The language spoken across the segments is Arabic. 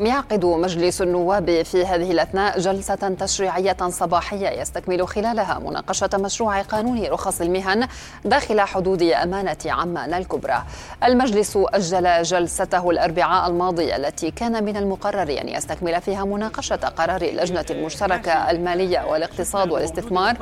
يعقد مجلس النواب في هذه الأثناء جلسة تشريعية صباحية يستكمل خلالها مناقشة مشروع قانون رخص المهن داخل حدود أمانة عمان الكبرى. المجلس أجل جلسته الأربعاء الماضي التي كان من المقرر أن يستكمل فيها مناقشة قرار اللجنة المشتركة المالية والاقتصاد والاستثمار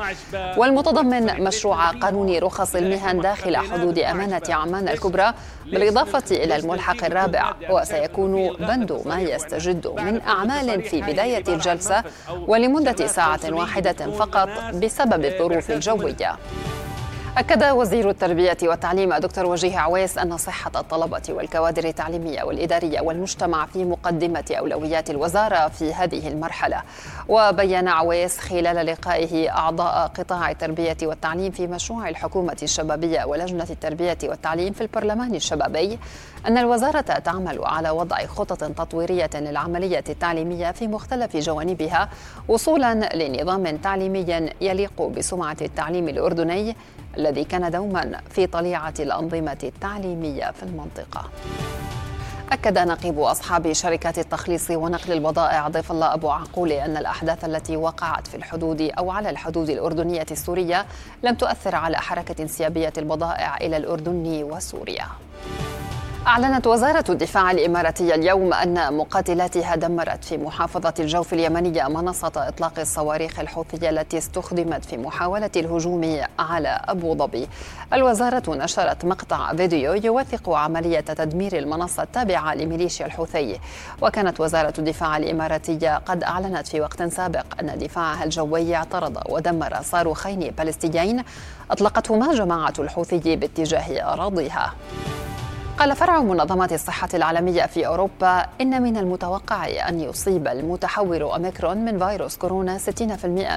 والمتضمن مشروع قانون رخص المهن داخل حدود أمانة عمان الكبرى بالإضافة إلى الملحق الرابع وسيكون بند ما يستكمل يستجد من أعمال في بداية الجلسة ولمدة ساعة واحدة فقط بسبب الظروف الجوية. أكد وزير التربية والتعليم دكتور وجيه عويس أن صحة الطلبة والكوادر التعليمية والإدارية والمجتمع في مقدمة أولويات الوزارة في هذه المرحلة. وبين عويس خلال لقائه أعضاء قطاع التربية والتعليم في مشروع الحكومة الشبابية ولجنة التربية والتعليم في البرلمان الشبابي أن الوزارة تعمل على وضع خطط تطويرية للعملية التعليمية في مختلف جوانبها وصولا لنظام تعليمي يليق بسمعة التعليم الأردني الذي كان دوما في طليعة الأنظمة التعليمية في المنطقة. أكد نقيب أصحاب شركات التخليص ونقل البضائع ضيف الله أبو عقول أن الأحداث التي وقعت في الحدود أو على الحدود الأردنية السورية لم تؤثر على حركة انسيابية البضائع إلى الأردن وسوريا. أعلنت وزارة الدفاع الإماراتية اليوم أن مقاتلاتها دمرت في محافظة الجوف اليمنية منصة إطلاق الصواريخ الحوثية التي استخدمت في محاولة الهجوم على أبو ظبي. الوزارة نشرت مقطع فيديو يوثق عملية تدمير المنصة التابعة لميليشيا الحوثي. وكانت وزارة الدفاع الإماراتية قد أعلنت في وقت سابق أن دفاعها الجوي اعترض ودمر صاروخين فلسطينيين أطلقتهما جماعة الحوثي باتجاه أراضيها. قال فرع منظمة الصحة العالمية في أوروبا إن من المتوقع أن يصيب المتحور أوميكرون من فيروس كورونا 60%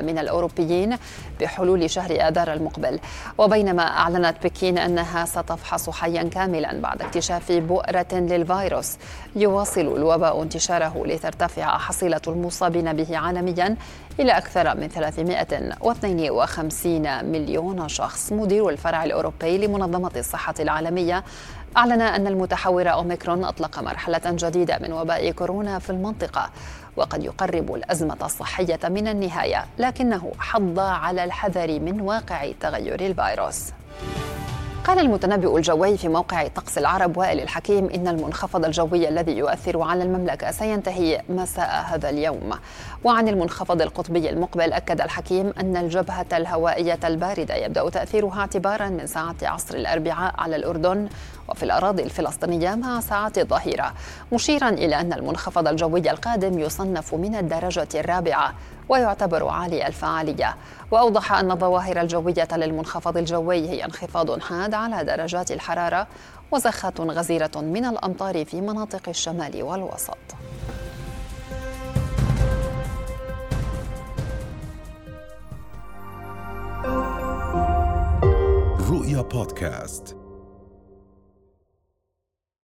من الأوروبيين بحلول شهر آذار المقبل. وبينما أعلنت بكين أنها ستفحص حيا كاملا بعد اكتشاف بؤرة للفيروس. يواصل الوباء انتشاره لترتفع حصيلة المصابين به عالميا إلى أكثر من 352 مليون شخص. مدير الفرع الأوروبي لمنظمة الصحة العالمية أعلن أن المتحور أوميكرون أطلق مرحلة جديدة من وباء كورونا في المنطقة وقد يقرب الأزمة الصحية من النهاية لكنه حض على الحذر من واقع تغير الفيروس. قال المتنبئ الجوي في موقع طقس العرب وائل الحكيم إن المنخفض الجوي الذي يؤثر على المملكة سينتهي مساء هذا اليوم. وعن المنخفض القطبي المقبل أكد الحكيم أن الجبهة الهوائية الباردة يبدأ تأثيرها اعتبارا من ساعة عصر الأربعاء على الأردن وفي الأراضي الفلسطينية مع ساعات الظهيرة مشيرا إلى أن المنخفض الجوي القادم يصنف من الدرجة الرابعة ويعتبر عالي الفعالية. وأوضح أن الظواهر الجوية للمنخفض الجوي هي انخفاض حاد على درجات الحرارة وزخة غزيرة من الأمطار في مناطق الشمال والوسط. رؤيا بودكاست.